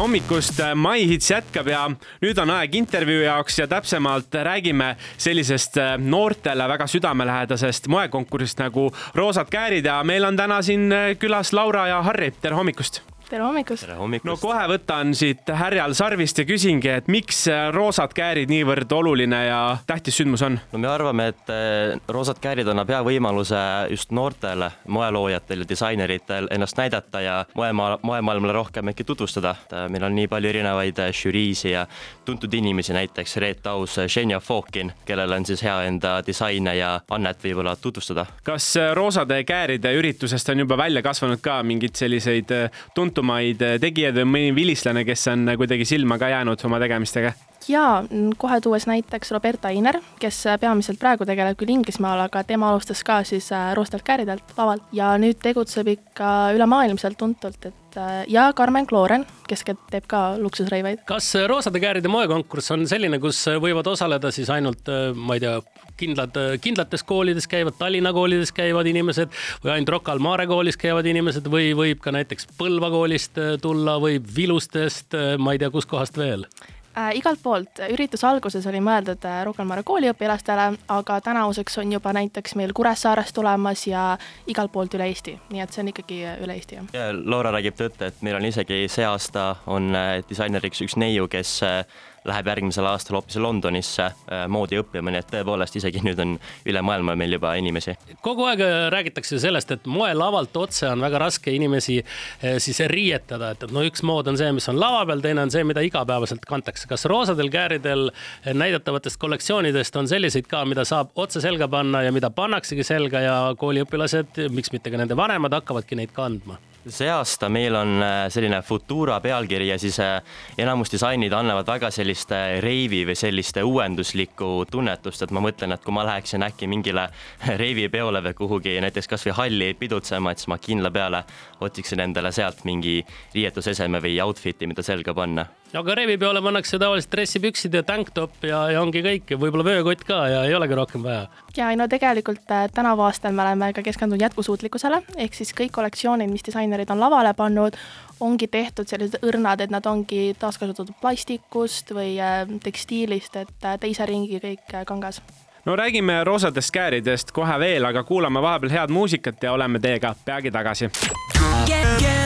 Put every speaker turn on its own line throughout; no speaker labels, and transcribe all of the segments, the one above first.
hommikust, My Hits jätkab ja nüüd on aeg intervjuu jaoks ja täpsemalt räägime sellisest äh, noortele väga südamelähedasest moekonkursist nagu Roosad käärid ja meil on täna siin äh, külas Laura ja Harri, tere hommikust
tere hommikust!
no kohe võtan siit härjal sarvist ja küsingi, et miks roosad käärid niivõrd oluline ja tähtis sündmus on?
no me arvame, et eh, roosad käärid annab hea võimaluse just noortele moeloojatel ja disaineritel ennast näidata ja moemaa, moemaailmale rohkem äkki tutvustada. meil on nii palju erinevaid žüriisi ja tuntud inimesi, näiteks Reet Aus, Xenia Fokin, kellel on siis hea enda disaine ja annet võib-olla tutvustada.
kas roosade kääride üritusest on juba välja kasvanud ka mingeid selliseid tuntud tuntumaid eh, tegijaid või mõni vilistlane, kes on eh, kuidagi silma ka jäänud oma tegemistega?
Jaa, kohe tuues näiteks Roberta Einer, kes eh, peamiselt praegu tegeleb küll Inglismaal, aga tema alustas ka siis roostelt kääridelt lavalt ja nüüd tegutseb ikka ülemaailmselt tuntult, et ja Carmen Cloren, kes teeb ka luksusrõivaid.
kas roosade kääride moekonkurss on selline, kus võivad osaleda siis ainult, ma ei tea, kindlad, kindlates koolides käivad, Tallinna koolides käivad inimesed või ainult Rocca al Mare koolis käivad inimesed või võib ka näiteks Põlva koolist äh, tulla või Vilustest, äh, ma ei tea, kuskohast veel
äh,? igalt poolt, ürituse alguses oli mõeldud äh, Rocca al Mare kooliõpilastele, aga tänavuseks on juba näiteks meil Kuressaarest tulemas ja igalt poolt üle Eesti, nii et see on ikkagi üle Eesti, jah.
ja Laura räägib tõtt, et meil on isegi see aasta on disaineriks üks neiu, kes läheb järgmisel aastal hoopis Londonisse äh, moodi õppima, nii et tõepoolest isegi nüüd on üle maailma meil juba inimesi.
kogu aeg äh, räägitakse sellest, et moelavalt otse on väga raske inimesi äh, siis riietada, et, et no üks mood on see, mis on lava peal, teine on see, mida igapäevaselt kantakse. kas roosadel kääridel näidatavatest kollektsioonidest on selliseid ka, mida saab otse selga panna ja mida pannaksegi selga ja kooliõpilased, miks mitte ka nende vanemad hakkavadki neid kandma?
See aasta meil on äh, selline Futura pealkiri ja siis äh, enamus disainid annavad väga sellist reivi või sellist uuenduslikku tunnetust, et ma mõtlen, et kui ma läheksin äkki mingile reivipeole või kuhugi näiteks kasvõi halli pidutsema, et siis ma kindla peale otsiksin endale sealt mingi riietuseseme või outfit'i, mida selga panna
aga revi peale pannakse tavaliselt dressipüksid ja tanktop ja, ja ongi kõik ja võib-olla vöökott ka ja ei olegi rohkem vaja.
ja no tegelikult äh, tänavu aastal me oleme ka keskendunud jätkusuutlikkusele, ehk siis kõik kollektsioonid, mis disainerid on lavale pannud, ongi tehtud sellised õrnad, et nad ongi taaskasutatud plastikust või äh, tekstiilist, et äh, teise ringi kõik kangas
no räägime roosadest kääridest kohe veel, aga kuulame vahepeal head muusikat ja oleme teiega peagi tagasi. Get, get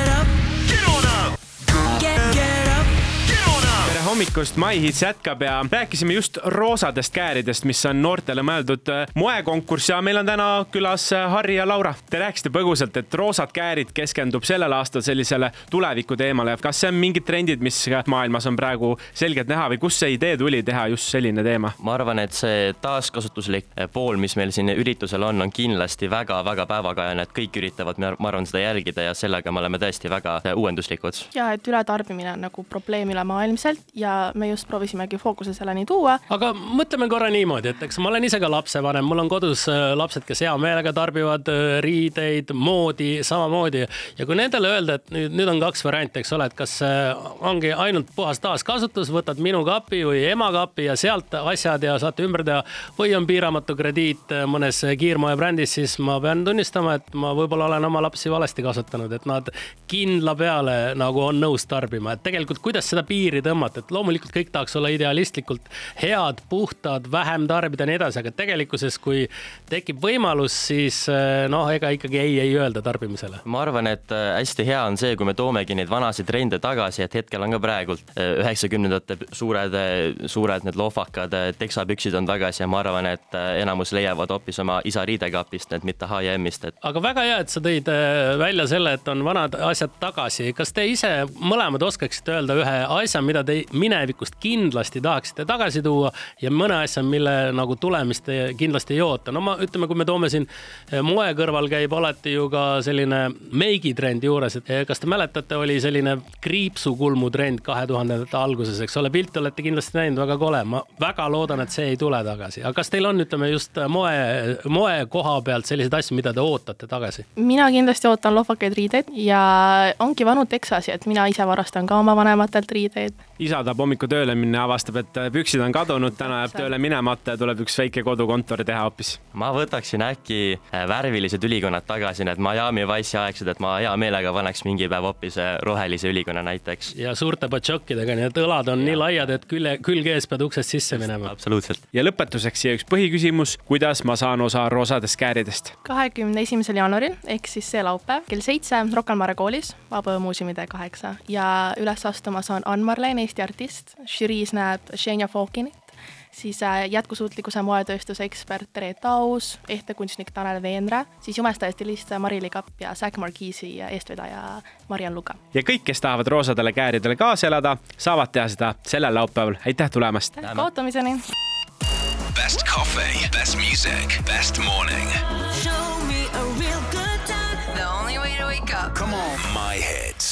hommikust, My Hits jätkab ja rääkisime just roosadest kääridest, mis on noortele mõeldud äh, moekonkurss ja meil on täna külas äh, Harri ja Laura. Te rääkisite põgusalt, et roosad käärid keskendub sellel aastal sellisele tuleviku teemale. kas see on mingid trendid, mis maailmas on praegu selgelt näha või kust see idee tuli teha just selline teema?
ma arvan, et see taaskasutuslik äh, pool, mis meil siin üritusel on, on kindlasti väga-väga päevakajane, et kõik üritavad, ma arvan, seda jälgida ja sellega me oleme tõesti väga uuenduslikud.
ja et ületarbimine on nagu probleem ülemaailmselt ja ja me just proovisimegi fookuse selleni tuua.
aga mõtleme korra niimoodi, et eks ma olen ise ka lapsevanem, mul on kodus äh, lapsed, kes hea meelega tarbivad äh, riideid, moodi samamoodi ja kui nendele öelda, et nüüd, nüüd on kaks varianti, eks ole, et kas äh, ongi ainult puhas taaskasutus, võtad minu kapi või ema kapi ja sealt asjad ja saate ümber teha või on piiramatu krediit mõnes kiirmoebrändis, siis ma pean tunnistama, et ma võib-olla olen oma lapsi valesti kasvatanud, et nad kindla peale nagu on nõus tarbima, et tegelikult kuidas seda piiri tõmmata, et loomulikult kõik tahaks olla idealistlikult head, puhtad, vähem tarbida ja nii edasi, aga tegelikkuses, kui tekib võimalus, siis eh, noh, ega ikkagi ei, ei öelda tarbimisele.
ma arvan, et eh, hästi hea on see, kui me toomegi neid vanasid trende tagasi, et hetkel on ka praegult eh, üheksakümnendate suured, suured need lohvakad teksapüksid on tagasi ja ma arvan, et enamus leiavad hoopis oma isa riidekapist, need mitte H&M-ist, et.
aga väga hea, et sa tõid välja selle, et on vanad asjad tagasi. kas te ise mõlemad oskaksite öelda ühe asja, mida te minevikust kindlasti tahaksite tagasi tuua ja mõne asja, mille nagu tulemist te kindlasti ei oota. no ma ütleme, kui me toome siin eh, moe kõrval käib alati ju ka selline meigitrend juures, et eh, kas te mäletate, oli selline kriipsukulmu trend kahe tuhandendate alguses, eks ole, pilte olete kindlasti näinud, väga kole. ma väga loodan, et see ei tule tagasi, aga kas teil on, ütleme just moe, moe koha pealt selliseid asju, mida te ootate tagasi?
mina kindlasti ootan lohvakaid riideid ja ongi vanu Texasi, et mina ise varastan ka oma vanematelt riideid.
isa tahab hommikul tööle minna ja avastab, et püksid on kadunud, täna jääb tööle minemata ja tuleb üks väike kodukontor teha hoopis.
ma võtaksin äkki äh, värvilised ülikonnad tagasi, need Miami Wice'i aegsed, et ma hea meelega paneks mingi päev hoopis äh, rohelise ülikonna näiteks.
ja suurte batšokkidega, nii et õlad on ja. nii laiad, et külje, külge ees pead uksest sisse minema.
absoluutselt.
ja lõpetuseks siia üks põhiküsimus, kuidas ma saan osa roosadest kääridest?
kahekümne esimesel jaanuaril ehk siis see laupäev kell seitse Rocca al Mare koolis, Vabaõumuuseumide kaheksa ja üles astumas on Ann-Marleen, Eesti artist, žüriis näeb Xenia Fokinit, siis äh, jätkusuutlikkuse moetööstuse ekspert Reet Aus, ehtekunstnik Tanel Veenre, siis jumestaja stilist Mari-Li Kapp ja Zack Marquisi eestvedaja Mariann Luka.
ja kõik, kes tahavad roosadele kääridele kaasa elada, saavad teha seda sellel laupäeval. aitäh tulemast!
kohtumiseni!
Best coffee, best music, best morning.
Show me a real good time. The only way to wake up.
Come on. My hits.